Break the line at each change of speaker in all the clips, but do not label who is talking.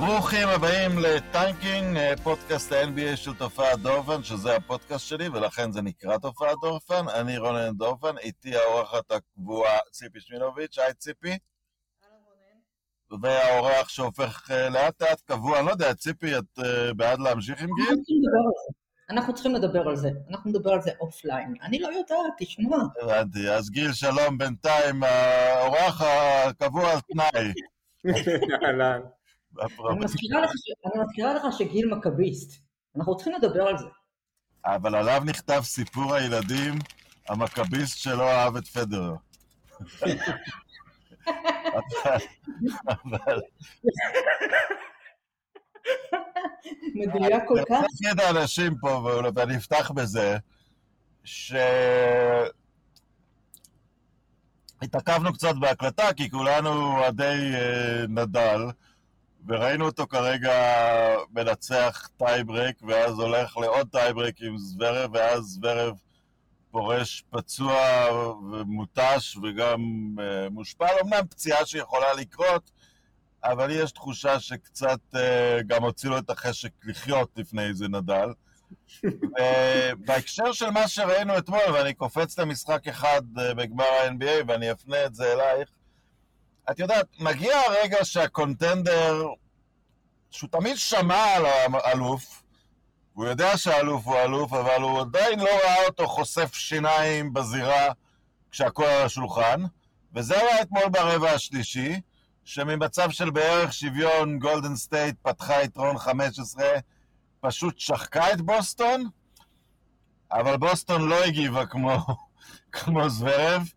ברוכים הבאים ל Tanking, פודקאסט ה-NBA של תופעת דורפן, שזה הפודקאסט שלי, ולכן זה נקרא תופעת דורפן. אני רונן דורפן, איתי האורחת הקבועה ציפי שמינוביץ', היי ציפי. והאורח שהופך לאט לאט קבוע, אני לא יודע, ציפי, את בעד להמשיך עם גיל?
אנחנו צריכים לדבר על זה, אנחנו נדבר על זה offline. אני לא יודעת, תשמע.
הבנתי, אז גיל, שלום, בינתיים, האורח הקבוע על תנאי.
אהלן.
אני מזכירה לך שגיל מכביסט, אנחנו צריכים לדבר על זה.
אבל עליו נכתב סיפור הילדים, המכביסט שלא אהב את פדרר. אבל...
מדויק כל כך.
אני אגיד האנשים פה, ואני אפתח בזה, ש... התעכבנו קצת בהקלטה, כי כולנו אוהדי נדל, וראינו אותו כרגע מנצח טייברק, ואז הולך לעוד טייברק עם זוורב, ואז זוורב פורש פצוע ומותש וגם אה, מושפל. אמנם פציעה שיכולה לקרות, אבל יש תחושה שקצת uh, גם הוציאו את החשק לחיות לפני איזה נדל. בהקשר של מה שראינו אתמול, ואני קופץ למשחק אחד בגמר ה-NBA ואני אפנה את זה אלייך, את יודעת, מגיע הרגע שה contender, שהוא תמיד שמע על האלוף, הוא יודע שהאלוף הוא אלוף, אבל הוא עדיין לא ראה אותו חושף שיניים בזירה כשהכול על השולחן, וזה היה אתמול ברבע השלישי, שממצב של בערך שוויון גולדן סטייט פתחה יתרון 15, פשוט שחקה את בוסטון, אבל בוסטון לא הגיבה כמו, כמו זברב,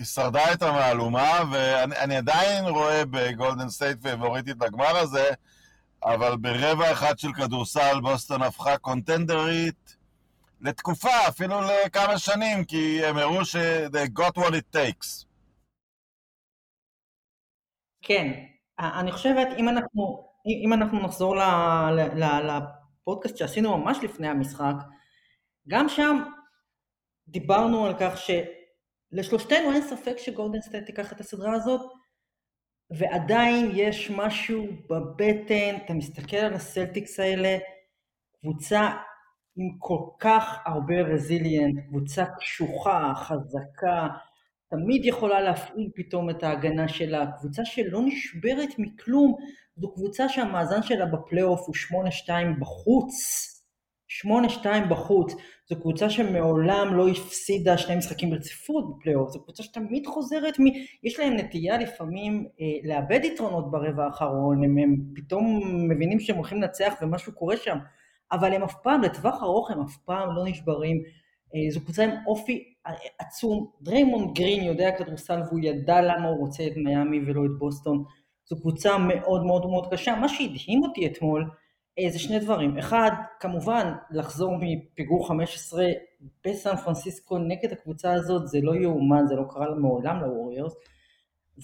היא שרדה את המהלומה, ואני עדיין רואה בגולדן סטייט פייבוריטית לגמר הזה, אבל ברבע אחד של כדורסל בוסטון הפכה קונטנדרית לתקופה, אפילו לכמה שנים, כי הם הראו ש- they got what it takes.
כן, אני חושבת, אם אנחנו, אם אנחנו נחזור לפודקאסט שעשינו ממש לפני המשחק, גם שם דיברנו על כך שלשלושתנו אין ספק שגולדן סטייט תיקח את הסדרה הזאת, ועדיין יש משהו בבטן, אתה מסתכל על הסלטיקס האלה, קבוצה עם כל כך הרבה resilient, קבוצה קשוחה, חזקה, תמיד יכולה להפעיל פתאום את ההגנה שלה, קבוצה שלא נשברת מכלום, זו קבוצה שהמאזן שלה בפלייאוף הוא 8-2 בחוץ, 8-2 בחוץ, זו קבוצה שמעולם לא הפסידה שני משחקים ברציפות בפלייאוף, זו קבוצה שתמיד חוזרת, מ... יש להם נטייה לפעמים אה, לאבד יתרונות ברבע האחרון, הם, הם פתאום מבינים שהם הולכים לנצח ומשהו קורה שם, אבל הם אף פעם, לטווח ארוך הם אף פעם לא נשברים, אה, זו קבוצה עם אופי עצום, דריימונד גרין יודע כדורסל והוא ידע למה הוא רוצה את מיאמי ולא את בוסטון, זו קבוצה מאוד מאוד מאוד קשה, מה שהדהים אותי אתמול, זה שני דברים, אחד כמובן לחזור מפיגור 15 בסן פרנסיסקו נגד הקבוצה הזאת זה לא יאומן, זה לא קרה מעולם לווריורס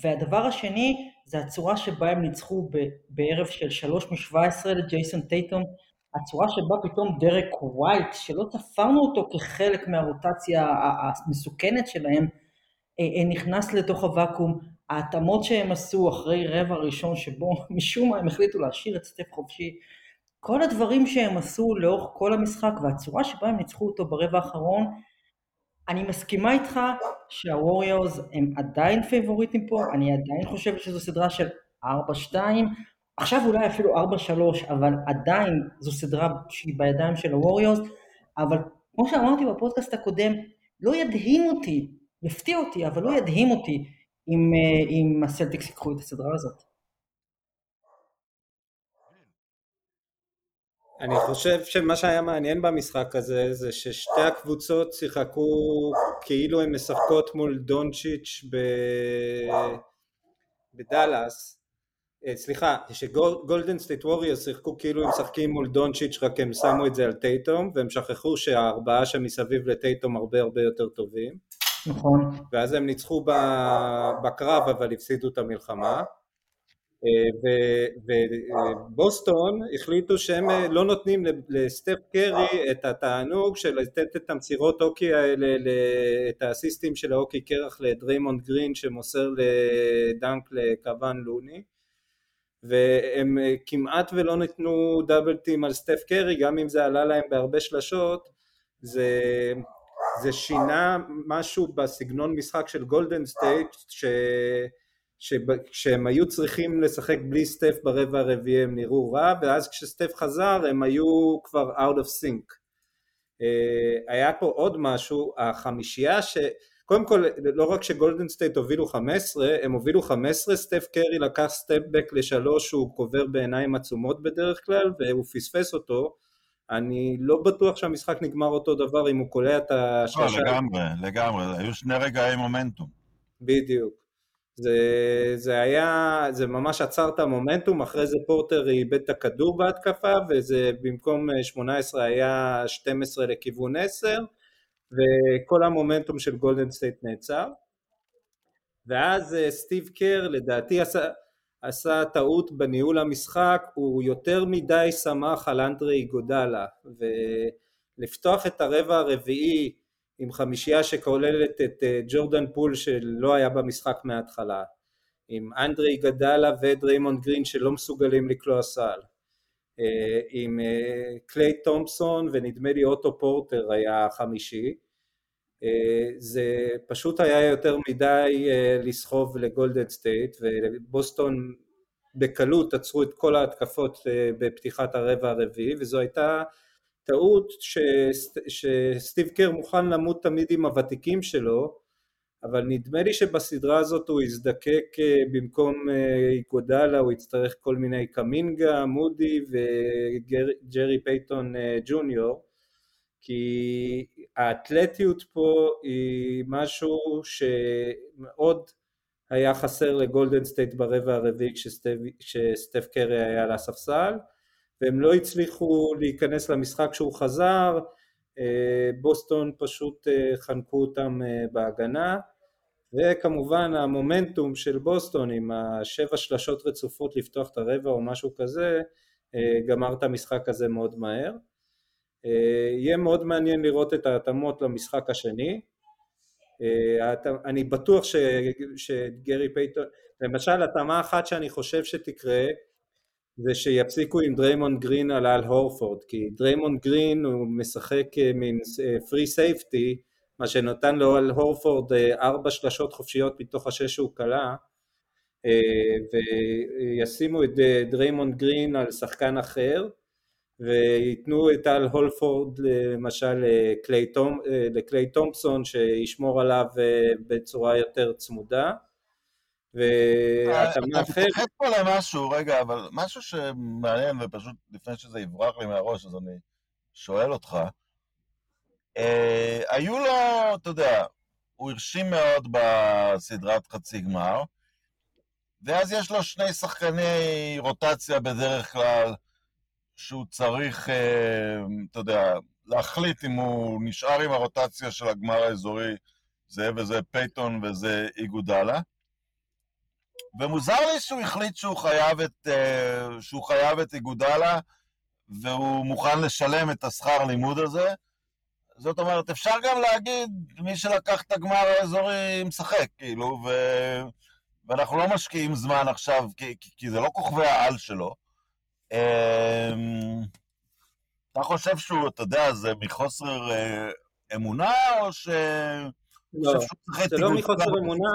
והדבר השני זה הצורה שבה הם ניצחו בערב של 3 מ-17 לג'ייסון טייטום, הצורה שבה פתאום דרק ווייט שלא ספרנו אותו כחלק מהרוטציה המסוכנת שלהם נכנס לתוך הוואקום, ההתאמות שהם עשו אחרי רבע ראשון שבו משום מה הם החליטו להשאיר את סטף חופשי כל הדברים שהם עשו לאורך כל המשחק והצורה שבה הם ניצחו אותו ברבע האחרון, אני מסכימה איתך שהווריורס הם עדיין פייבוריטים פה, אני עדיין חושבת שזו סדרה של 4-2, עכשיו אולי אפילו 4-3, אבל עדיין זו סדרה שהיא בידיים של הווריורס, אבל כמו שאמרתי בפודקאסט הקודם, לא ידהים אותי, יפתיע אותי, אבל לא ידהים אותי אם, אם הסלטיקס ייקחו את הסדרה הזאת.
אני חושב שמה שהיה מעניין במשחק הזה זה ששתי הקבוצות שיחקו כאילו הן משחקות מול דונצ'יץ' ב... בדאלאס. סליחה, שגולדן סטייט ווריורס שיחקו כאילו הם משחקים מול דונצ'יץ' רק הם שמו את זה על טייטום והם שכחו שהארבעה שמסביב לטייטום הרבה הרבה יותר טובים.
נכון.
ואז הם ניצחו בקרב אבל הפסידו את המלחמה ובוסטון החליטו שהם לא נותנים לסטף קרי את התענוג של לתת את המסירות הוקי האלה, את האסיסטים של ההוקי קרח לדריימונד גרין שמוסר לדנק לקוון לוני. והם כמעט ולא נתנו double team על סטף קרי, גם אם זה עלה להם בהרבה שלשות, זה, זה שינה משהו בסגנון משחק של גולדן סטייט, ש... כשהם היו צריכים לשחק בלי סטף ברבע הרביעי הם נראו רע, ואז כשסטף חזר הם היו כבר out of sync. אה, היה פה עוד משהו, החמישייה ש... קודם כל, לא רק שגולדן סטייט הובילו 15, הם הובילו 15, סטף קרי לקח stepback לשלוש שהוא קובר בעיניים עצומות בדרך כלל, והוא פספס אותו. אני לא בטוח שהמשחק נגמר אותו דבר אם הוא קולע את השלושה.
לא, לגמרי, לגמרי, היו שני רגעי מומנטום.
בדיוק. זה, זה היה, זה ממש עצר את המומנטום, אחרי זה פורטר איבד את הכדור בהתקפה, וזה במקום 18 היה 12 לכיוון 10, וכל המומנטום של גולדן סטייט נעצר. ואז אה, סטיב קר לדעתי עשה, עשה טעות בניהול המשחק, הוא יותר מדי שמח על אנדרה איגודלה, ולפתוח את הרבע הרביעי עם חמישייה שכוללת את אה, ג'ורדן פול שלא היה במשחק מההתחלה, עם אנדרה איגודלה ודריימונד גרין שלא מסוגלים לקלוע סל, אה, עם אה, קליי תומפסון ונדמה לי אוטו פורטר היה החמישי, זה פשוט היה יותר מדי לסחוב לגולדן סטייט ובוסטון בקלות עצרו את כל ההתקפות בפתיחת הרבע הרביעי וזו הייתה טעות שסטיב קר מוכן למות תמיד עם הוותיקים שלו, אבל נדמה לי שבסדרה הזאת הוא יזדקק אה, במקום אה, איגודלה, הוא יצטרך כל מיני קמינגה, מודי וגרי פייטון אה, ג'וניור, כי האתלטיות פה היא משהו שמאוד היה חסר לגולדן סטייט ברבע הרביעי כשסטף קרי היה על הספסל, והם לא הצליחו להיכנס למשחק כשהוא חזר, אה, בוסטון פשוט אה, חנקו אותם אה, בהגנה, וכמובן המומנטום של בוסטון עם השבע שלשות רצופות לפתוח את הרבע או משהו כזה, גמר את המשחק הזה מאוד מהר. יהיה מאוד מעניין לראות את ההתאמות למשחק השני. אני בטוח שגרי פייטון, למשל התאמה אחת שאני חושב שתקרה זה שיפסיקו עם דריימונד גרין על אל הורפורד, כי דריימונד גרין הוא משחק אה, מין free אה, safety, מה שנותן לו על הורפורד אה, ארבע שלשות חופשיות מתוך השש שהוא קלע, וישימו את דריימונד גרין על שחקן אחר, וייתנו את אל הורפורד למשל לקליי תומפסון שישמור עליו בצורה יותר צמודה
ואתה מאחר... אתה מתייחס פה למשהו, רגע, אבל משהו שמעניין, ופשוט לפני שזה יברח לי מהראש, אז אני שואל אותך. אה, היו לו, אתה יודע, הוא הרשים מאוד בסדרת חצי גמר, ואז יש לו שני שחקני רוטציה בדרך כלל, שהוא צריך, אה, אתה יודע, להחליט אם הוא נשאר עם הרוטציה של הגמר האזורי, זה וזה פייטון וזה איגודלה. ומוזר לי שהוא החליט שהוא חייב את, אה, שהוא חייב את איגודלה, והוא מוכן לשלם את השכר לימוד הזה. זאת אומרת, אפשר גם להגיד, מי שלקח את הגמר האזורי משחק, כאילו, ו... ואנחנו לא משקיעים זמן עכשיו, כי, כי זה לא כוכבי העל שלו. אמ, אתה חושב שהוא, אתה יודע, זה מחוסר אה, אמונה, או ש...
לא, זה לא מחוסר אמונה.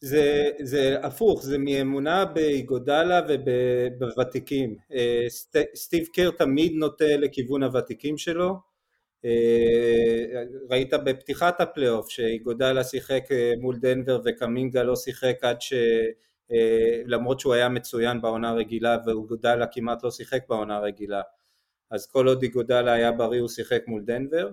זה, זה הפוך, זה מאמונה באיגודלה ובוותיקים. אה, סט, סטיב קר תמיד נוטה לכיוון הוותיקים שלו. אה, ראית בפתיחת הפלייאוף שאיגודלה שיחק אה, מול דנבר וקמינגה לא שיחק עד ש... למרות שהוא היה מצוין בעונה הרגילה ואיגודלה כמעט לא שיחק בעונה הרגילה. אז כל עוד איגודלה היה בריא הוא שיחק מול דנבר.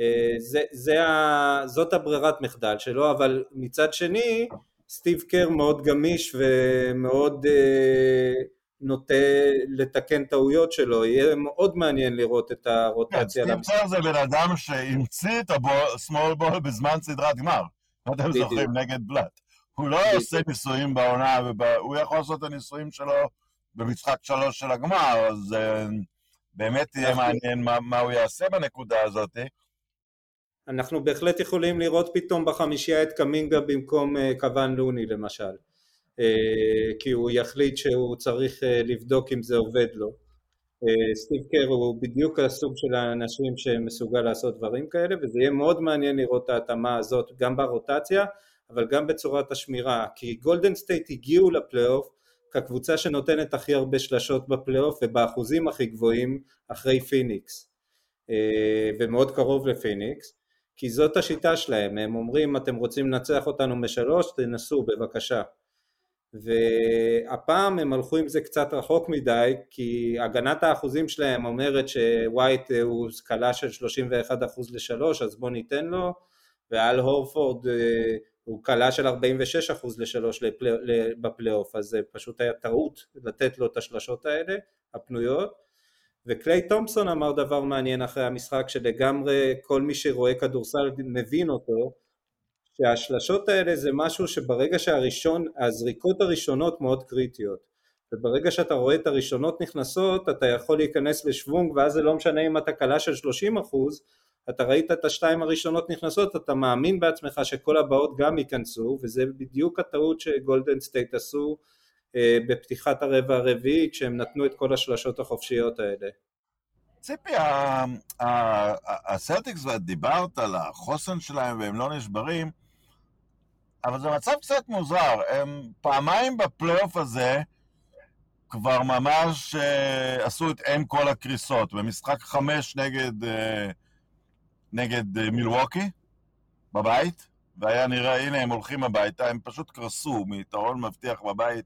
אה, זה, זה ה, זאת הברירת מחדל שלו, אבל מצד שני סטיב קר מאוד גמיש ומאוד אה, נוטה לתקן טעויות שלו, יהיה מאוד מעניין לראות את הרוטציה.
כן, סטיב קר זה בן אדם שהמציא את ה-small ball בזמן סדרת גמר, לא אתם זוכרים, נגד בלאט. הוא לא עושה ניסויים בעונה, הוא יכול לעשות את הניסויים שלו במשחק שלוש של הגמר, אז uh, באמת יהיה מעניין מה, מה הוא יעשה בנקודה הזאת.
אנחנו בהחלט יכולים לראות פתאום בחמישייה את קמינגה במקום אה, קוואן לוני למשל. כי הוא יחליט שהוא צריך לבדוק אם זה עובד לו. סטיב קר הוא בדיוק הסוג של האנשים שמסוגל לעשות דברים כאלה וזה יהיה מאוד מעניין לראות את ההתאמה הזאת גם ברוטציה אבל גם בצורת השמירה כי גולדן סטייט הגיעו לפלייאוף כקבוצה שנותנת הכי הרבה שלשות בפלייאוף ובאחוזים הכי גבוהים אחרי פיניקס אה, ומאוד קרוב לפיניקס כי זאת השיטה שלהם, הם אומרים אתם רוצים לנצח אותנו משלוש תנסו בבקשה והפעם הם הלכו עם זה קצת רחוק מדי כי הגנת האחוזים שלהם אומרת שווייט הוא סקלה של 31% לשלוש אז בוא ניתן לו ואל הורפורד אה, הוא קלה של 46% לשלוש בפלייאוף, אז זה פשוט היה טעות לתת לו את השלשות האלה, הפנויות. וקליי תומפסון אמר דבר מעניין אחרי המשחק, שלגמרי כל מי שרואה כדורסל מבין אותו, שהשלשות האלה זה משהו שברגע שהראשון, הזריקות הראשונות מאוד קריטיות. וברגע שאתה רואה את הראשונות נכנסות, אתה יכול להיכנס לשוונג, ואז זה לא משנה אם אתה קלה של 30 אחוז, אתה ראית את השתיים הראשונות נכנסות, אתה מאמין בעצמך שכל הבאות גם ייכנסו, וזה בדיוק הטעות שגולדן סטייט עשו בפתיחת הרבע הרביעי, כשהם נתנו את כל השלשות החופשיות האלה.
ציפי, הסלטיקס, דיברת על החוסן שלהם והם לא נשברים, אבל זה מצב קצת מוזר, הם פעמיים בפלייאוף הזה כבר ממש uh, עשו את אם כל הקריסות, במשחק חמש נגד uh, נגד אה, מילווקי בבית, והיה נראה, הנה הם הולכים הביתה, הם פשוט קרסו מיתרון מבטיח בבית,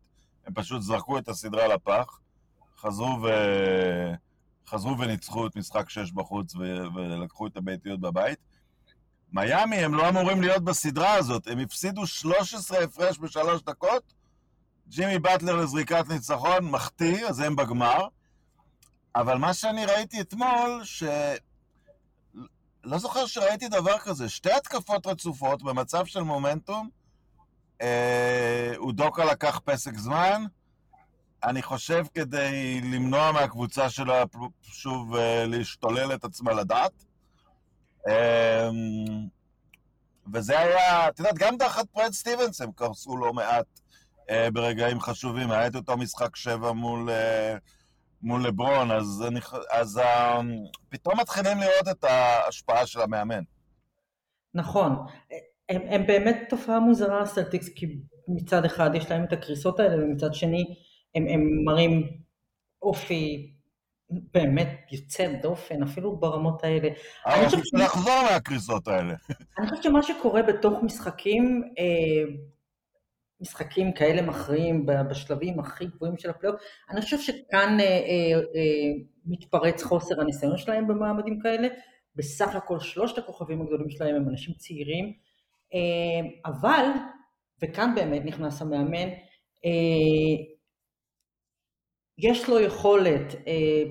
הם פשוט זרקו את הסדרה לפח, חזרו, ו... חזרו וניצחו את משחק 6 בחוץ ו... ולקחו את הביתיות בבית. מיאמי הם לא אמורים להיות בסדרה הזאת, הם הפסידו 13 הפרש בשלוש דקות, ג'ימי באטלר לזריקת ניצחון, מחטיא, אז הם בגמר. אבל מה שאני ראיתי אתמול, ש... לא זוכר שראיתי דבר כזה. שתי התקפות רצופות במצב של מומנטום. אה, אודוקה לקח פסק זמן. אני חושב כדי למנוע מהקבוצה שלו שוב אה, להשתולל את עצמה לדעת. אה, וזה היה, את יודעת, גם תחת פרד סטיבנס הם קרסו לא מעט ברגעים חשובים. היה את אותו משחק שבע מול... מול לברון, אז, אני, אז פתאום מתחילים לראות את ההשפעה של המאמן.
נכון. הם, הם באמת תופעה מוזרה הסלטיקס, כי מצד אחד יש להם את הקריסות האלה, ומצד שני הם, הם מראים אופי באמת יוצא דופן, אפילו ברמות האלה.
אני חושב לחזור מהקריסות האלה.
אני חושבת שמה שקורה בתוך משחקים, אה, משחקים כאלה מכריעים בשלבים הכי גבוהים של הפלייאוף, אני חושב שכאן אה, אה, אה, מתפרץ חוסר הניסיון שלהם במעמדים כאלה, בסך הכל שלושת הכוכבים הגדולים שלהם הם אנשים צעירים, אה, אבל, וכאן באמת נכנס המאמן, אה, יש לו יכולת אה,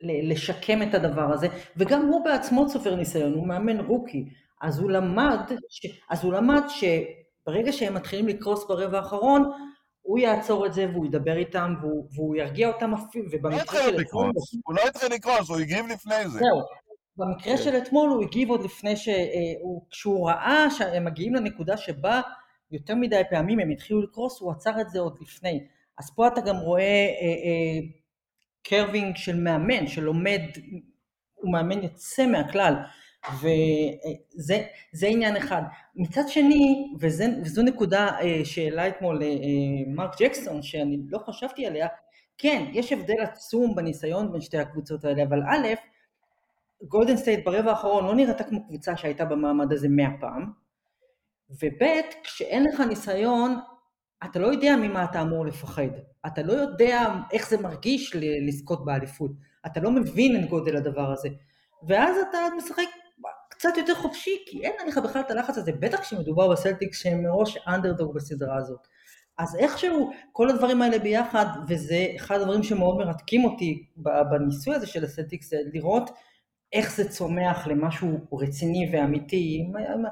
לשקם את הדבר הזה, וגם הוא בעצמו צובר ניסיון, הוא מאמן רוקי, אז הוא למד, ש, אז הוא למד ש... ברגע שהם מתחילים לקרוס ברבע האחרון, הוא יעצור את זה והוא ידבר איתם והוא, והוא ירגיע אותם אפילו,
ובמקרה של אתמול... הוא לא התחיל לקרוס, הוא הגיב לפני זה.
זהו. במקרה כן. של אתמול הוא הגיב עוד לפני ש... אה, כשהוא ראה שהם מגיעים לנקודה שבה יותר מדי פעמים הם התחילו לקרוס, הוא עצר את זה עוד לפני. אז פה אתה גם רואה אה, אה, growing של מאמן שלומד, הוא מאמן יוצא מהכלל. וזה עניין אחד. מצד שני, וזה, וזו נקודה אה, שהעלה אתמול אה, מרק ג'קסון, שאני לא חשבתי עליה, כן, יש הבדל עצום בניסיון בין שתי הקבוצות האלה, אבל א', גולדן סטייט ברבע האחרון לא נראתה כמו קבוצה שהייתה במעמד הזה מאה פעם, וב', כשאין לך ניסיון, אתה לא יודע ממה אתה אמור לפחד. אתה לא יודע איך זה מרגיש לזכות באליפות. אתה לא מבין את גודל הדבר הזה. ואז אתה משחק קצת יותר חופשי, כי אין עליך בכלל את הלחץ הזה, בטח כשמדובר בסלטיקס שהם מראש אנדרדוג בסדרה הזאת. אז איכשהו כל הדברים האלה ביחד, וזה אחד הדברים שמאוד מרתקים אותי בניסוי הזה של הסלטיקס, זה לראות איך זה צומח למשהו רציני ואמיתי, עם, עם,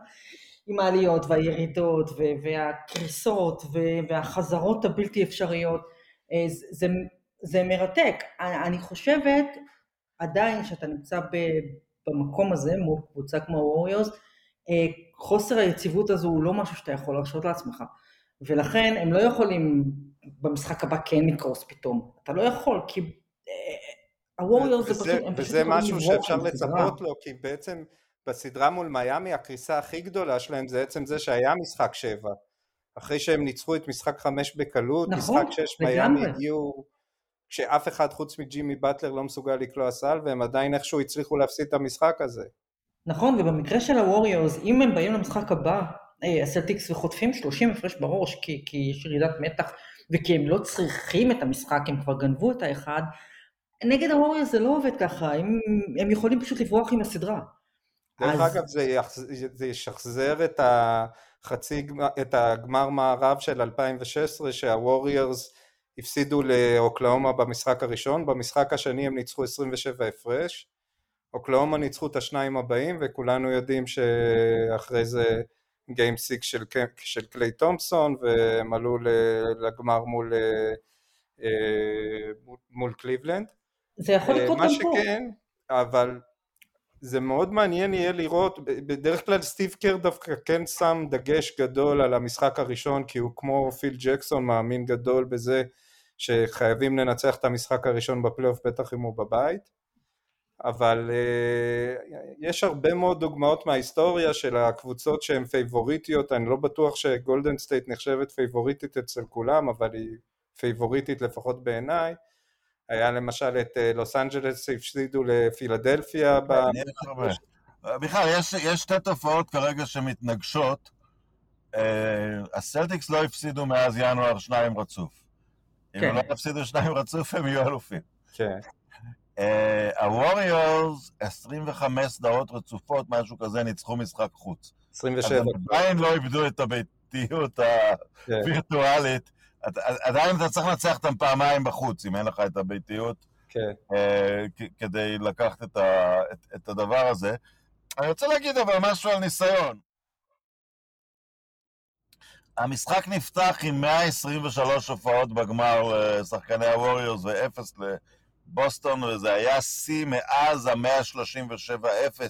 עם העליות והירידות והקריסות והחזרות הבלתי אפשריות, אה, זה, זה, זה מרתק. אני חושבת עדיין שאתה נמצא במקום הזה מול קבוצה כמו ווריוז, אה, חוסר היציבות הזו הוא לא משהו שאתה יכול להרשות לעצמך. ולכן הם לא יכולים במשחק הבא כן לקרוס פתאום. אתה לא יכול, כי הווריורס זה פשוט, הם פשוט
וזה משהו שאפשר לצפות לו, כי בעצם בסדרה מול מיאמי הקריסה הכי גדולה שלהם זה עצם זה שהיה משחק שבע. אחרי שהם ניצחו את משחק חמש בקלות, נכון, משחק שש מיאמי הגיעו כשאף אחד חוץ מג'ימי באטלר לא מסוגל לקלוע סל והם עדיין איכשהו הצליחו להפסיד את המשחק הזה.
נכון, ובמקרה של הווריורס, אם הם באים למשחק הבא, אה, הסלטיקס וחוטפים 30 הפרש בראש כי, כי יש ירידת מתח וכי הם לא צריכים את המשחק, הם כבר גנבו את האחד, נגד הווריורס זה לא עובד ככה, הם, הם יכולים פשוט לברוח עם הסדרה.
דרך אז... אגב, זה, יחז... זה ישחזר את, החצי, את הגמר מערב של 2016, שהווריורס הפסידו לאוקלהומה במשחק הראשון, במשחק השני הם ניצחו 27 הפרש, אוקלהומה ניצחו את השניים הבאים, וכולנו יודעים שאחרי זה game six של, של קליי תומפסון, והם עלו לגמר מול, אה, מול קליבלנד.
זה יכול לקרות גם
פה. מה שכן, אבל זה מאוד מעניין יהיה לראות, בדרך כלל סטיב קר דווקא כן שם דגש גדול על המשחק הראשון כי הוא כמו פיל ג'קסון מאמין גדול בזה שחייבים לנצח את המשחק הראשון בפלייאוף בטח אם הוא בבית. אבל אה, יש הרבה מאוד דוגמאות מההיסטוריה של הקבוצות שהן פייבוריטיות, אני לא בטוח שגולדן סטייט נחשבת פייבוריטית אצל כולם אבל היא פייבוריטית לפחות בעיניי היה למשל את אה, לוס אנג'לס שהפסידו לפילדלפיה.
בכלל, יש, יש שתי תופעות כרגע שמתנגשות. אה, הסלטיקס לא הפסידו מאז ינואר שניים רצוף. כן. אם לא יפסידו שניים רצוף, הם יהיו אלופים.
כן.
הווריורס, uh, 25 סדרות רצופות, משהו כזה, ניצחו משחק חוץ.
27. אז
עדיין לא איבדו את הביתיות כן. הווירטואלית. עדיין אתה צריך לנצח אותם פעמיים בחוץ, אם אין לך את הביתיות,
כן.
כדי לקחת את, ה, את, את הדבר הזה. אני רוצה להגיד אבל משהו על ניסיון. המשחק נפתח עם 123 הופעות בגמר לשחקני הווריורס ואפס לבוסטון, וזה היה שיא מאז ה-137-0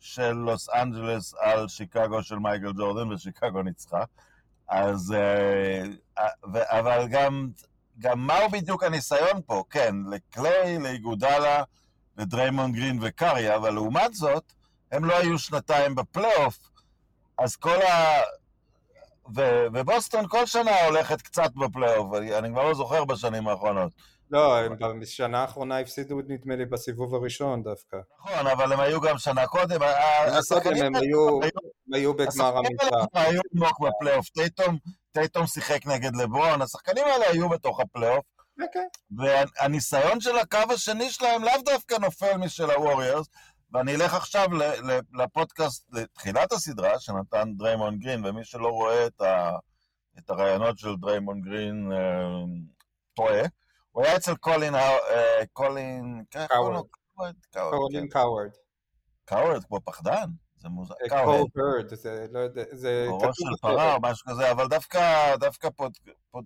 של לוס אנג'לס על שיקגו של מייקל ג'ורדן, ושיקגו ניצחה. אז... אה, אה, אבל גם, גם מהו בדיוק הניסיון פה? כן, לקליי, לאיגודלה, לדריימון גרין וקארי, אבל לעומת זאת, הם לא היו שנתיים בפלייאוף, אז כל ה... ובוסטון כל שנה הולכת קצת בפלייאוף, אני כבר לא זוכר בשנים האחרונות.
לא, הם בשנה האחרונה הפסידו נדמה לי בסיבוב הראשון דווקא.
נכון, אבל הם היו גם שנה קודם.
השחקנים הם היו בגמר
האלה היו עמוק בפלייאוף. טייטום שיחק נגד לברון, השחקנים האלה היו בתוך הפלייאוף.
אוקיי.
והניסיון של הקו השני שלהם לאו דווקא נופל משל הווריורס, ואני אלך עכשיו לפודקאסט, לתחילת הסדרה, שנתן דריימון גרין, ומי שלא רואה את הראיונות של דריימון גרין אה, טועה. הוא היה אצל קולין, אה, קולין,
קאוורד. קולין קאוורד.
קאוורד כמו פחדן? זה
מוזר. קאוורד, זה לא יודע, זה.
ראש של פרה או משהו כזה, אבל דווקא, דווקא פוד, פוד,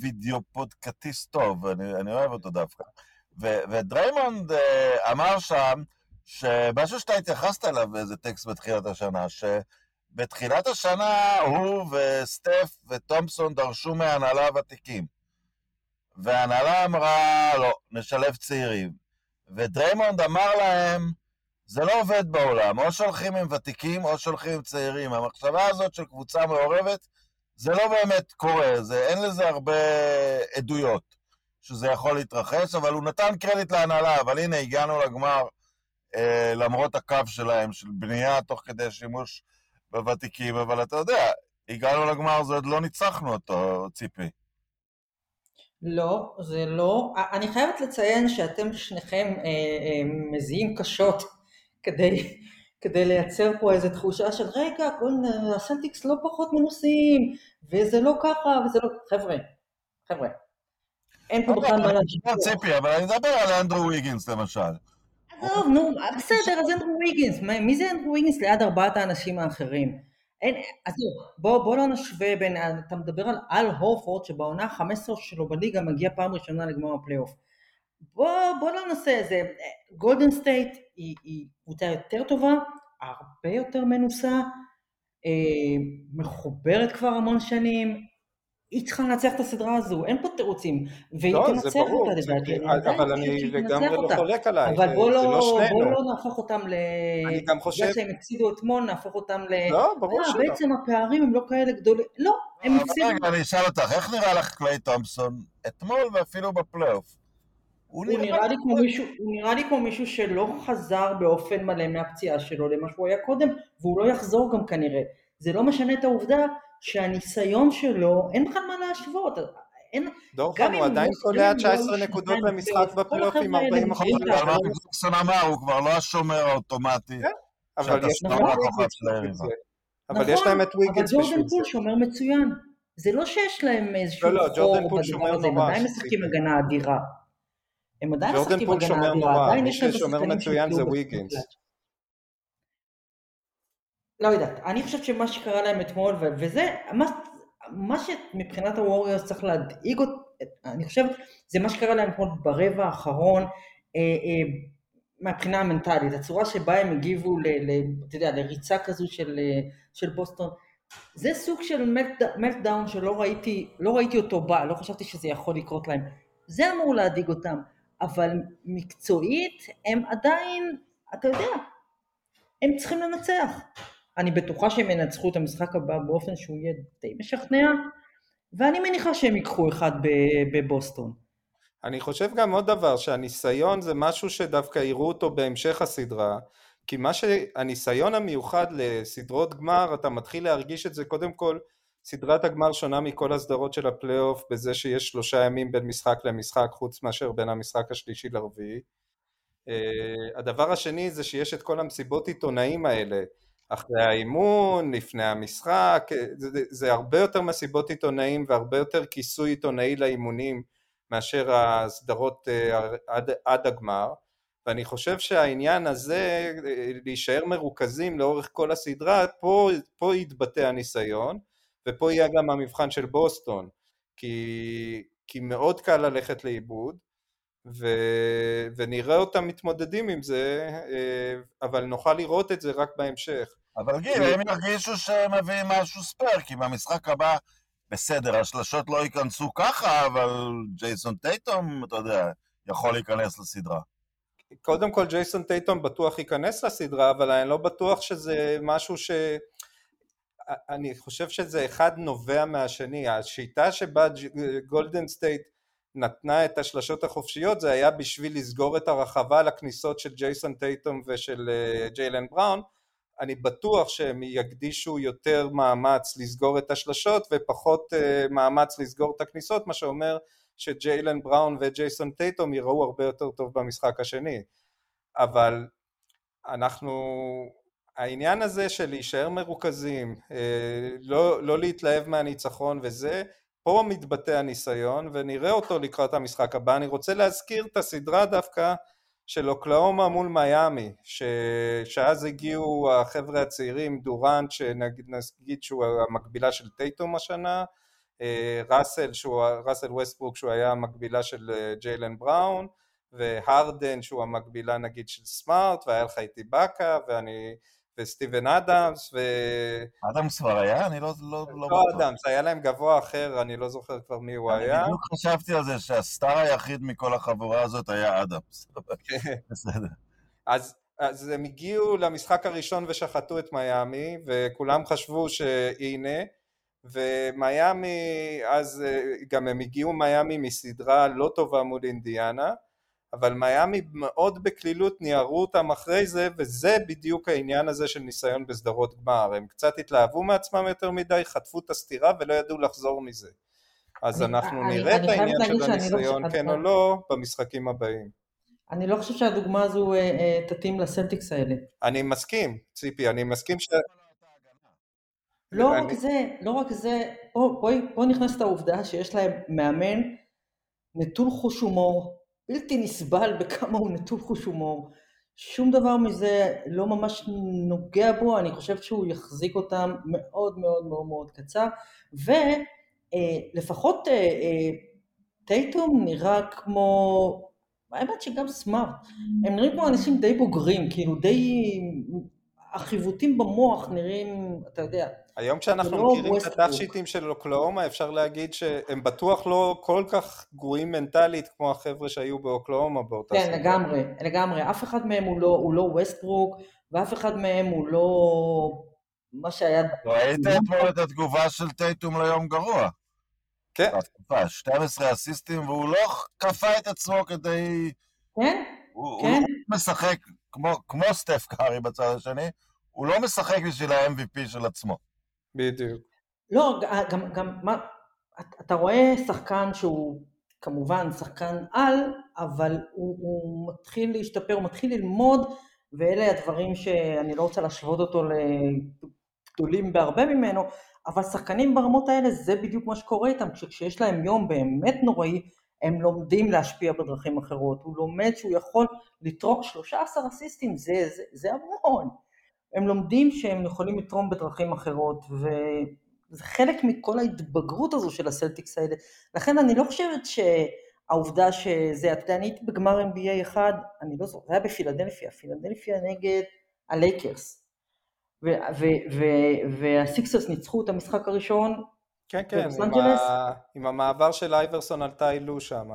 וידאו פודקאסטיסט טוב, אני, אני אוהב אותו דווקא. ו, ודריימונד אה, אמר שם, שמשהו שאתה התייחסת אליו באיזה טקסט בתחילת השנה, שבתחילת השנה הוא וסטף וטומפסון דרשו מהנהלה ותיקים. וההנהלה אמרה, לא, נשלב צעירים. ודריימונד אמר להם, זה לא עובד בעולם, או שהולכים עם ותיקים או שהולכים עם צעירים. המחשבה הזאת של קבוצה מעורבת, זה לא באמת קורה, זה, אין לזה הרבה עדויות שזה יכול להתרחש, אבל הוא נתן קרדיט להנהלה, אבל הנה, הגענו לגמר אה, למרות הקו שלהם, של בנייה תוך כדי שימוש בוותיקים, אבל אתה יודע, הגענו לגמר, זה עוד לא ניצחנו אותו, ציפי.
לא, זה לא. אני חייבת לציין שאתם שניכם אה, אה, מזיעים קשות כדי, כדי לייצר פה איזו תחושה של רגע, כל הסלטיקס לא פחות מנוסים, וזה לא ככה, וזה לא... חבר'ה, חבר'ה, אין פה אוקיי, בכלל מה להגיד.
ציפי, אבל אני מדבר על אנדרו ויגינס למשל.
עזוב, נו, בסדר, אז אנדרו ויגינס, מי זה אנדרו ויגינס ליד ארבעת האנשים האחרים? אין, עזוב, בוא, בוא לא נשווה בין, אתה מדבר על אל הורפורד שבעונה ה-15 שלו בליגה מגיע פעם ראשונה לגמר הפלייאוף. בוא, בוא לא נעשה איזה, גולדן סטייט היא, קבוצה יותר טובה, הרבה יותר מנוסה, מחוברת כבר המון שנים, היא צריכה לנצח את הסדרה הזו, אין פה תירוצים, והיא
לא,
תנצח
ברור,
אותה
זה-
לדעתי,
אבל
עדיין
אני לגמרי לא. חולק עלייך,
אבל בוא
זה
לא,
לא
בוא. לא נהפוך אותם ל...
אני גם חושב-
בגלל שהם הפסידו אתמול, נהפוך אותם ל...
לא, ברור
אה,
שלא.
בעצם הפערים הם לא כאלה גדולים. לא, הם
אבל
הפסידו.
רגע, אני אשאל אותך, איך נראה לך קליי תומפסון אתמול ואפילו בפלייאוף?
הוא נראה לי כמו מישהו, הוא נראה לי כמו מישהו שלא חזר באופן מלא מהפציעה שלו למה שהוא היה קודם, והוא לא יחזור גם כנראה. זה לא משנה את העובדה שהניסיון שלו, אין בכלל מה להשוות. אין,
דורפן
גם
הוא עדיין קולע
מסיים
19
לא
נקודות למשחק
בפלייאוף,
עם
החבר'ה האלה
40 אחוז.
נמצאים
אבל מה
באחוז.
ג'קסון אמר, הוא כבר לא השומר האוטומטי.
כן, אבל יש
שם
להם את
לכוכב
ויגינס
של היריבה.
בשביל זה. אבל
נכון, ג'ורדן. פול שומר מצוין. זה לא שיש להם איזשהו
לא, לא,
חור
ג'ורדן פול
בדבר
שומר
הזה, הם
נורא,
עדיין. משחקים הגנה אדירה. הם עדיין
ג'ורדן
משחקים
פול
הגנה
שומר
אדירה,
נורא,
עדיין
מי
יש להם
ששומר
השחקנים
מצוין זה
שיפלו
ויגינס.
בקלאץ'. לא יודעת, אני חושבת שמה שקרה להם אתמול, וזה, מה, מה שמבחינת הווריורס צריך להדאיג אותי, אני חושבת, זה מה שקרה להם אתמול ברבע האחרון, אה, אה, מהבחינה המנטלית, הצורה שבה הם הגיבו, ל, ל, אתה יודע, לריצה כזו של, אה, של בוסטון, זה סוג של מלטדאון שלא ראיתי, לא ראיתי אותו בא, לא חשבתי שזה יכול לקרות להם. זה אמור להדאיג אותם, אבל מקצועית הם עדיין, אתה יודע, הם צריכים לנצח. אני בטוחה שהם ינצחו את המשחק הבא באופן שהוא יהיה די משכנע, ואני מניחה שהם ייקחו אחד בבוסטון.
אני חושב גם עוד דבר, שהניסיון זה משהו שדווקא יראו אותו בהמשך הסדרה, כי מה שהניסיון המיוחד לסדרות גמר, אתה מתחיל להרגיש את זה קודם כל, סדרת הגמר שונה מכל הסדרות של הפלייאוף בזה שיש שלושה ימים בין משחק למשחק חוץ מאשר בין המשחק השלישי לרביעי. Uh, הדבר השני זה שיש את כל המסיבות עיתונאים האלה, אחרי האימון, לפני המשחק, זה, זה, זה הרבה יותר מסיבות עיתונאים והרבה יותר כיסוי עיתונאי לאימונים מאשר הסדרות uh, עד, עד הגמר, ואני חושב שהעניין הזה, להישאר מרוכזים לאורך כל הסדרה, פה, פה יתבטא הניסיון, ופה יהיה גם המבחן של בוסטון, כי, כי מאוד קל ללכת לאיבוד, ו... ונראה אותם מתמודדים עם זה, אבל נוכל לראות את זה רק בהמשך.
אבל גיל, הם ירגישו שהם מביאים משהו ספייר, כי במשחק הבא, בסדר, השלשות לא ייכנסו ככה, אבל ג'ייסון טייטום, אתה יודע, יכול להיכנס לסדרה.
קודם כל ג'ייסון טייטום בטוח ייכנס לסדרה, אבל אני לא בטוח שזה משהו ש... אני חושב שזה אחד נובע מהשני, השיטה שבה גולדן סטייט נתנה את השלשות החופשיות זה היה בשביל לסגור את הרחבה לכניסות של ג'ייסון טייטום ושל ג'יילן בראון, אני בטוח שהם יקדישו יותר מאמץ לסגור את השלשות ופחות מאמץ לסגור את הכניסות, מה שאומר שג'יילן בראון וג'ייסון טייטום יראו הרבה יותר טוב במשחק השני, אבל אנחנו העניין הזה של להישאר מרוכזים, לא, לא להתלהב מהניצחון וזה, פה מתבטא הניסיון ונראה אותו לקראת המשחק הבא. אני רוצה להזכיר את הסדרה דווקא של אוקלאומה מול מיאמי, ש... שאז הגיעו החבר'ה הצעירים, דורנט שנגיד שהוא המקבילה של טייטום השנה, ראסל, שהוא, ראסל ווסטברוק שהוא היה המקבילה של ג'יילן בראון, והרדן שהוא המקבילה נגיד של סמארט, והיה לך איתי באקה, ואני... וסטיבן אדמס, ו...
אדמס כבר היה? אני לא... לא,
לא, לא אדמס, היה להם גבוה אחר, אני לא זוכר כבר מי הוא היה.
אני בדיוק חשבתי על זה שהסטאר היחיד מכל החבורה הזאת היה אדמס. בסדר.
אז, אז הם הגיעו למשחק הראשון ושחטו את מיאמי, וכולם חשבו שהנה, ומיאמי, אז גם הם הגיעו מיאמי מסדרה לא טובה מול אינדיאנה, אבל מיאמי מאוד בקלילות ניערו אותם אחרי זה, וזה בדיוק העניין הזה של ניסיון בסדרות גמר. הם קצת התלהבו מעצמם יותר מדי, חטפו את הסתירה ולא ידעו לחזור מזה. אז
אני,
אנחנו
אני,
נראה
אני
את העניין של
לא
הניסיון, לא כן או לא, במשחקים הבאים.
אני לא חושב שהדוגמה הזו אה, אה, תתאים לסלטיקס האלה.
אני מסכים, ציפי, אני מסכים ש...
לא. רק זה, לא רק זה, פה, פה, פה נכנסת העובדה שיש להם מאמן נטול חוש הומור, בלתי נסבל בכמה הוא נטול חוש הומור. שום דבר מזה לא ממש נוגע בו, אני חושב שהוא יחזיק אותם מאוד מאוד מאוד מאוד קצר, ולפחות אה, אה, טייטום נראה כמו, האמת שגם סמארט, הם נראים כמו אנשים די בוגרים, כאילו די, החיווטים במוח נראים, אתה יודע,
היום כשאנחנו
לא
מכירים את. הדף-שיטים של אוקלאומה, אפשר להגיד שהם בטוח לא כל כך גרועים מנטלית כמו החבר'ה שהיו באוקלאומה באותה
כן,
סדרה.
לגמרי, לגמרי. אף אחד מהם הוא לא, הוא לא ווסטברוק, ואף אחד מהם הוא לא מה שהיה...
ראית אתמול את התגובה של טייטום ליום גרוע.
כן,
בהתקפה, 12 אסיסטים, והוא לא כפה את עצמו כדי...
כן,
הוא הוא
כן.
לא משחק כמו, כמו סטף קארי בצד השני, הוא לא משחק בשביל ה-MVP של עצמו.
בדיוק.
לא, ג- גם, גם, מה, אתה- רואה שחקן שהוא כמובן שחקן על, אבל הוא, הוא מתחיל להשתפר, הוא מתחיל ללמוד, ואלה הדברים שאני לא רוצה להשוות אותו לגדולים בהרבה ממנו, אבל שחקנים ברמות האלה זה בדיוק מה שקורה איתם, כשיש להם יום באמת נוראי, הם לומדים להשפיע בדרכים אחרות, הוא לומד שהוא יכול לתרום 13 אסיסטים, זה, זה, זה המון, הם לומדים שהם יכולים לתרום בדרכים אחרות, וזה חלק מכל ההתבגרות הזו של הסלטיקס האלה, לכן אני לא חושב שהעובדה שזה, אתה יודע, אני הייתי בגמר NBA אחד, אני לא זוכר, זה היה בפילדלפיה, פילדלפיה נגד הלייקרס, והסיקסרס ניצחו את המשחק הראשון,
כן, כן, עם? ה... עם המעבר של אייברסון על טיילו שם.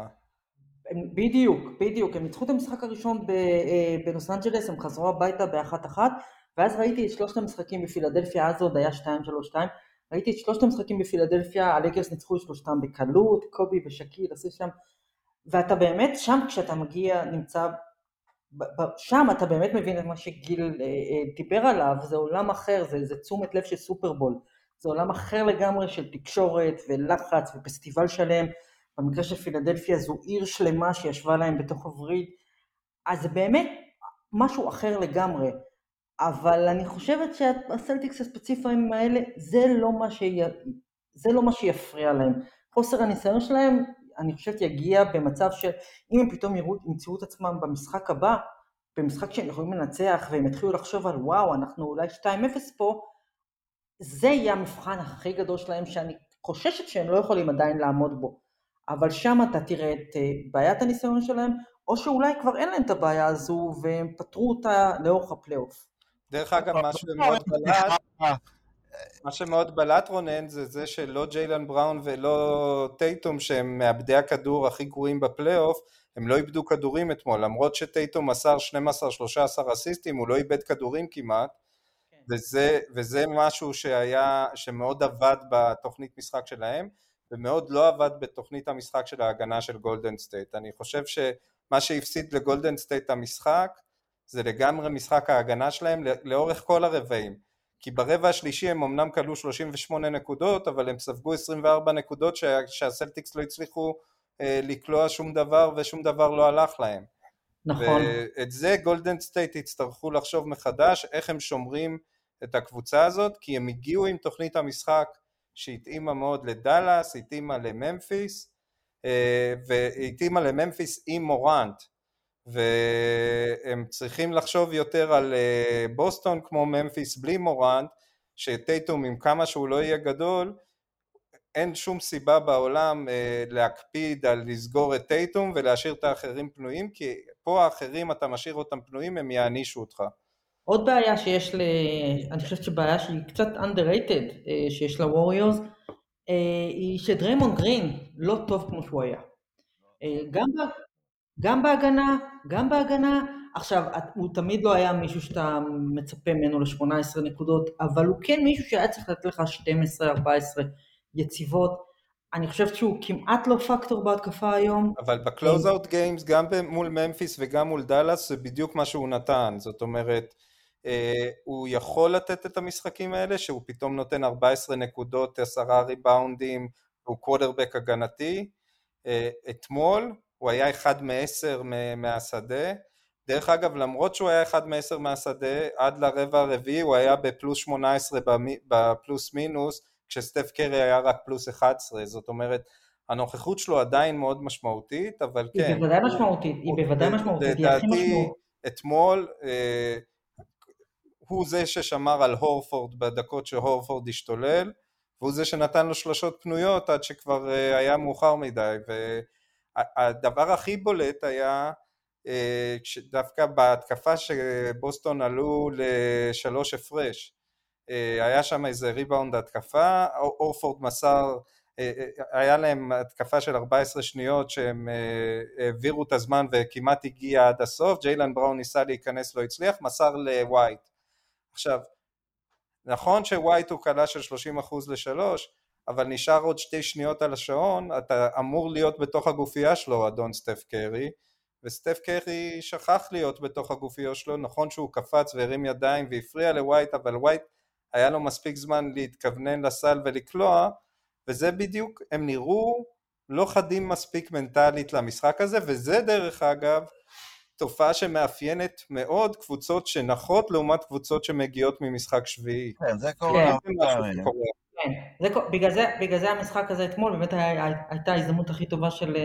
בדיוק, בדיוק, הם ניצחו את המשחק הראשון אה, בלוס אנג'לס, הם חזרו הביתה באחת אחת, ואז ראיתי את שלושת המשחקים בפילדלפיה, אז עוד היה 2-3-2, ראיתי את שלושת המשחקים בפילדלפיה, הלייקרס ניצחו את שלושתם בקלות, קובי ושקיל עשו שם, ואתה באמת שם כשאתה מגיע, נמצא, שם אתה באמת מבין את מה שגיל אה, אה, דיבר עליו, זה עולם אחר, זה, זה תשומת לב של סופרבול, זה עולם אחר לגמרי של תקשורת ולחץ ופסטיבל שלם, במקרה של פילדלפיה זו עיר שלמה שישבה להם בתוך הווריד, אז זה באמת משהו אחר לגמרי, אבל אני חושבת שהסלטיקס הספציפיים האלה זה לא מה, שי... זה לא מה שיפריע להם. חוסר הניסיון שלהם, אני חושבת יגיע במצב שאם הם פתאום ימצאו את עצמם במשחק הבא, במשחק שהם יכולים לנצח והם יתחילו לחשוב על וואו, אנחנו אולי 2-0 פה, זה יהיה המבחן הכי גדול שלהם שאני חוששת שהם לא יכולים עדיין לעמוד בו. אבל שם אתה תראה את אה, בעיית הניסיון שלהם, או שאולי כבר אין להם את הבעיה הזו והם פתרו אותה לאורך הפלייאוף.
דרך אגב, מה שמאוד בלט, מה שמאוד בלט רונן זה זה שלא ג'יילן בראון ולא טייטום שהם מאבדי הכדור הכי גרועים בפלייאוף הם לא איבדו כדורים אתמול למרות שטייטום מסר 12-13 אסיסטים הוא לא איבד כדורים כמעט. וזה, וזה משהו שהיה, שמאוד עבד בתוכנית משחק שלהם ומאוד לא עבד בתוכנית המשחק של ההגנה של גולדן סטייט. אני חושב שמה שהפסיד לגולדן סטייט המשחק זה לגמרי משחק ההגנה שלהם לאורך כל הרבעים. כי ברבע השלישי הם אמנם קלעו 38 נקודות אבל הם ספגו 24 נקודות שה, שהסלטיקס לא הצליחו אה, לקלוע שום דבר ושום דבר לא הלך להם.
נכון.
ואת זה גולדן סטייט יצטרכו לחשוב מחדש איך הם שומרים את הקבוצה הזאת כי הם הגיעו עם תוכנית המשחק שהתאימה מאוד לדאלאס, התאימה לממפיס אה, והתאימה לממפיס עם מורנט והם צריכים לחשוב יותר על אה, בוסטון כמו ממפיס בלי מורנט שטייטום עם כמה שהוא לא יהיה גדול אין שום סיבה בעולם אה, להקפיד על לסגור את טייטום ולהשאיר את האחרים פנויים כי פה האחרים אתה משאיר אותם פנויים הם יענישו אותך
עוד בעיה שיש ל... אני חושבת שבעיה שהיא קצת underrated אה, שיש לווריורס היא שדריימון גרין לא טוב כמו שהוא היה. אה, גם. גם בהגנה, גם בהגנה, עכשיו הוא תמיד לא היה מישהו שאתה מצפה ממנו ל-18 נקודות, אבל הוא כן מישהו שהיה צריך לתת לך 12-14 יציבות. אני חושבת שהוא כמעט לא פקטור בהתקפה היום.
אבל בקלוז אאוט גיימס גם מול ממפיס וגם מול דאלאס זה בדיוק מה שהוא נתן, זאת אומרת אה, הוא יכול לתת את המשחקים האלה שהוא פתאום נותן 14 נקודות, 10 ריבאונדים, הוא קוודרבק הגנתי, אה, אתמול הוא היה אחד מעשר מהשדה, דרך אגב למרות שהוא היה אחד מעשר מהשדה עד לרבע הרביעי הוא היה בפלוס 18 בפלוס מינוס כשסטף קרי היה רק פלוס 11 זאת אומרת הנוכחות שלו עדיין מאוד משמעותית אבל
היא
כן.
היא בוודאי משמעותית, היא בוודאי משמעותית, היא הכי
לדעתי
משמעותית.
אתמול אה, הוא זה ששמר על הורפורד בדקות שהורפורד השתולל והוא זה שנתן לו שלושות פנויות עד שכבר אה, היה מאוחר מדי והדבר הכי בולט היה אה, דווקא בהתקפה שבוסטון עלו לשלוש הפרש. אה, היה שם איזה ריבאונד התקפה, אורפורד מסר, אה, היה להם התקפה של 14 שניות שהם העבירו את הזמן וכמעט הגיע עד הסוף, ג'יילן בראון ניסה להיכנס לא הצליח, מסר לווייט. עכשיו, נכון שווייט הוא קלה של 30% לשלוש, אבל נשאר עוד שתי שניות על השעון, אתה אמור להיות בתוך הגופייה שלו, אדון סטף קרי, וסטף קרי שכח להיות בתוך הגופייה שלו, נכון שהוא קפץ והרים ידיים והפריע לווייט, אבל ווייט היה לו מספיק זמן להתכוונן לסל ולקלוע, וזה בדיוק, הם נראו לא חדים מספיק מנטלית למשחק הזה, וזה דרך אגב תופעה שמאפיינת מאוד קבוצות שנחות לעומת קבוצות שמגיעות ממשחק שביעי.
כן, זה קורה.
כן, כן. זה, בגלל, זה, בגלל זה המשחק הזה אתמול באמת היה, הייתה ההזדמנות הכי טובה של,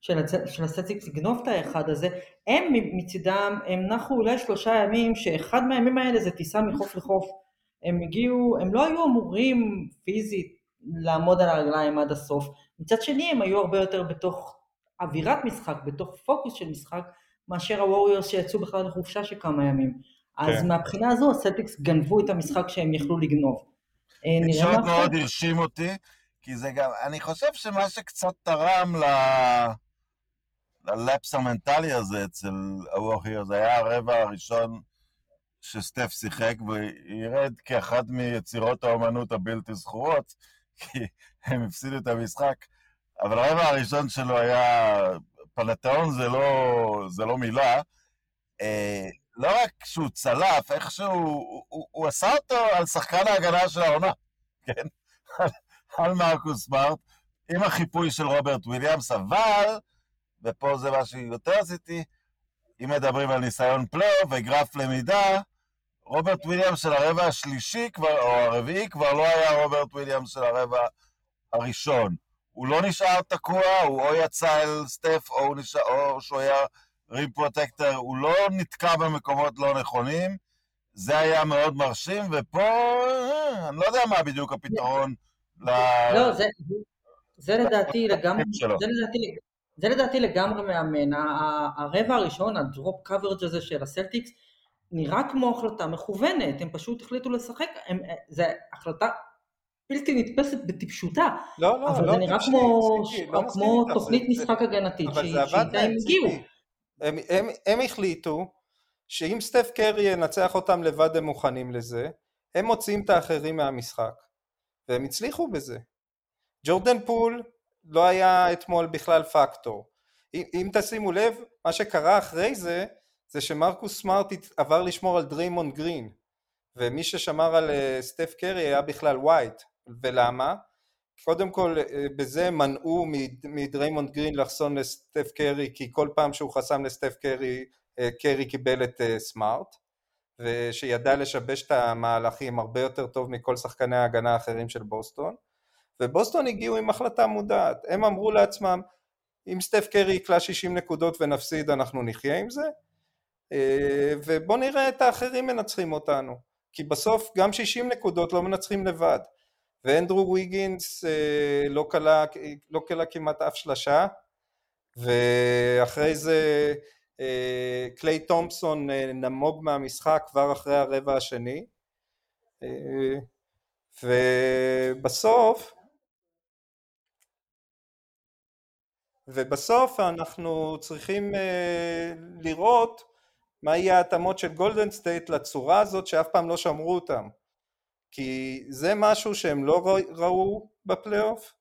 של, של הסטיקס לגנוב את האחד הזה. הם מצידם, הם נחו אולי שלושה ימים, שאחד מהימים האלה זה טיסה מחוף לחוף. הם הגיעו, הם לא היו אמורים פיזית לעמוד על הרגליים עד הסוף. מצד שני הם היו הרבה יותר בתוך אווירת משחק, בתוך פוקוס של משחק, מאשר הווריורס שיצאו בכלל לחופשה של כמה ימים. אז כן. מהבחינה הזו הסלטיקס גנבו את המשחק שהם יכלו לגנוב.
תקשורת אה, מאוד הרשים אותי, כי זה גם, אני חושב שמה שקצת תרם ל... ל lapse המנטלי הזה אצל הווכיר, זה היה הרבע הראשון שסטף שיחק, וירד כאחת מיצירות האומנות הבלתי זכורות, כי הם הפסידו את המשחק, אבל הרבע הראשון שלו היה, פלטאון זה לא, זה לא מילה, אה, לא רק שהוא צלף, איכשהו, הוא, הוא, הוא עשה אותו על שחקן ההגנה של העונה, כן? על מרקוס סמארט, עם החיפוי של רוברט וויליאמס, אבל, ופה זה מה שיותר עשיתי, אם מדברים על ניסיון פלייאוף וגרף למידה, רוברט וויליאמס של הרבע השלישי כבר, או הרביעי כבר לא היה רוברט וויליאמס של הרבע הראשון. הוא לא נשאר תקוע, הוא או יצא אל סטף, או, נשאר, או שהוא היה rim protector, הוא לא נתקע במקומות לא נכונים, זה היה מאוד מרשים, ופה אה, אני לא יודע מה בדיוק הפתרון
ל... לא, זה, זה לדעתי לגמרי, זה לדעתי, זה לדעתי לגמרי מאמן. הרבע הראשון, הדרופ קוורג' הזה של הסלטיקס, נראה כמו החלטה מכוונת, הם פשוט החליטו לשחק, הם, זה החלטה בלתי נתפסת בטיפשותה,
לא, לא,
אבל
לא,
זה נראה כמו, לא כמו תוכנית זה, משחק זה, הגנתית שאיתה הם הגיעו.
הם, הם, הם החליטו שאם סטף קרי ינצח אותם לבד הם מוכנים לזה, הם מוציאים את האחרים מהמשחק, והם הצליחו בזה. ג'ורדן פול לא היה אתמול בכלל פקטור. אם, אם תשימו לב, מה שקרה אחרי זה, זה שמרקוס סמארט עבר לשמור על דריימונד גרין, ומי ששמר על אה, סטף קרי היה בכלל ווייט, ולמה? קודם כל אה, בזה מנעו מדריימונד גרין לחסום לסטף קרי כי כל פעם שהוא חסם לסטף קרי אה, קרי קיבל את אה, סמארט ושידע לשבש את המהלכים הרבה יותר טוב מכל שחקני ההגנה האחרים של בוסטון ובוסטון הגיעו עם החלטה מודעת. הם אמרו לעצמם אם סטף קרי יקלע 60 נקודות ונפסיד אנחנו נחיה עם זה ובוא נראה את האחרים מנצחים אותנו. כי בסוף גם 60 נקודות לא מנצחים לבד ואנדרו ויגינס אה, לא כלה לא כלה כמעט אף שלשה ואחרי זה אה, קליי תומפסון אה, נמוג מהמשחק כבר אחרי הרבע השני ובסוף ובסוף אנחנו צריכים לראות מה יהיה ההתאמות של גולדן סטייט לצורה הזאת שאף פעם לא שמרו אותם כי זה משהו שהם לא ראו בפלייאוף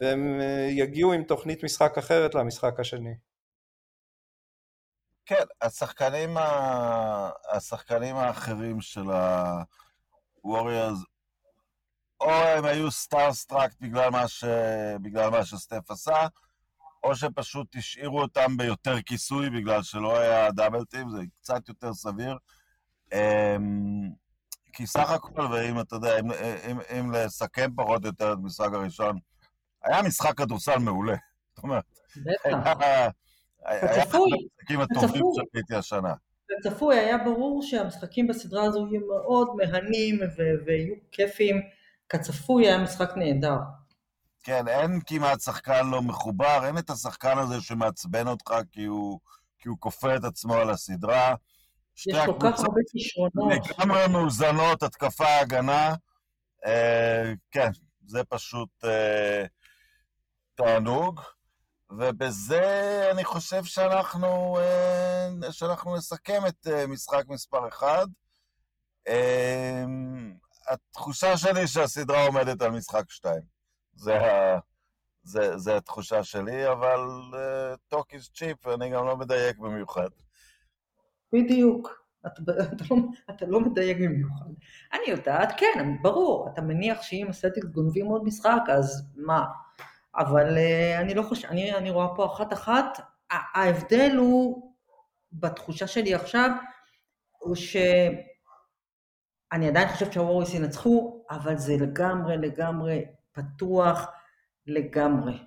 והם אה, יגיעו עם תוכנית משחק אחרת למשחק השני.
כן, השחקנים, ה... השחקנים האחרים של הווריורס או הם היו starstruck בגלל ש... בגלל מה שסטף עשה, או שפשוט השאירו אותם ביותר כיסוי בגלל שלא היה double team, זה קצת יותר סביר. כי סך הכל, ואם אתה יודע, אם, אם, אם לסכם פחות או יותר את המשחק הראשון, היה משחק כדורסל מעולה. זאת אומרת,
היה... היה אחד
המשחקים הטובים שראיתי השנה.
צפוי, היה ברור שהמשחקים בסדרה הזו יהיו מאוד מהנים ויהיו כיפים. כצפוי היה משחק נהדר.
כן, אין כמעט שחקן לא מחובר, אין את השחקן הזה שמעצבן אותך כי הוא כי הוא כופה את עצמו על הסדרה.
יש כל כך הרבה כישרונות.
לגמרי מאוזנות, התקפה, הגנה. אה, כן, זה פשוט אה, תענוג. ובזה אני חושב שאנחנו, אה, שאנחנו נסכם את אה, משחק מספר 1. אה, התחושה שלי שהסדרה עומדת על משחק 2. זה, ה... זה, זה התחושה שלי, אבל talk is cheap, ואני גם לא מדייק במיוחד.
בדיוק. אתה, אתה, לא, אתה לא מדייק במיוחד. אני יודעת, כן, ברור, אתה מניח שאם הסלטיקס גונבים עוד משחק, אז מה? אבל uh, אני לא חושב, אני, אני רואה פה אחת-אחת, ההבדל הוא, בתחושה שלי עכשיו, הוא שאני עדיין חושבת שהווריס ינצחו, אבל זה לגמרי לגמרי פתוח לגמרי.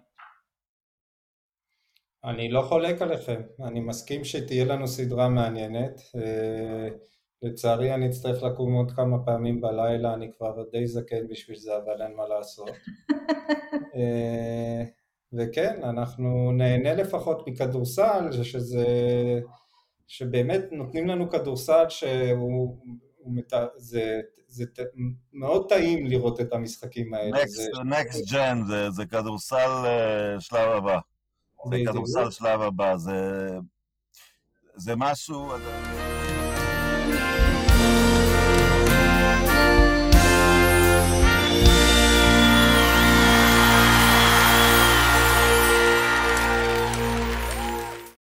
אני לא חולק עליכם, אני מסכים שתהיה לנו סדרה מעניינת. אה, לצערי אני אצטרך לקום עוד כמה פעמים בלילה, אני כבר די זקן בשביל זה, אבל אין מה לעשות. אה, וכן, אנחנו נהנה לפחות מכדורסל, שזה, שבאמת נותנים לנו כדורסל שהוא, מת, זה, זה מאוד טעים לראות את המשחקים האלה.
נקסט ג'ן, זה, זה כדורסל uh, שלב הבא. זה כדורסל שלב הבא, זה, זה משהו...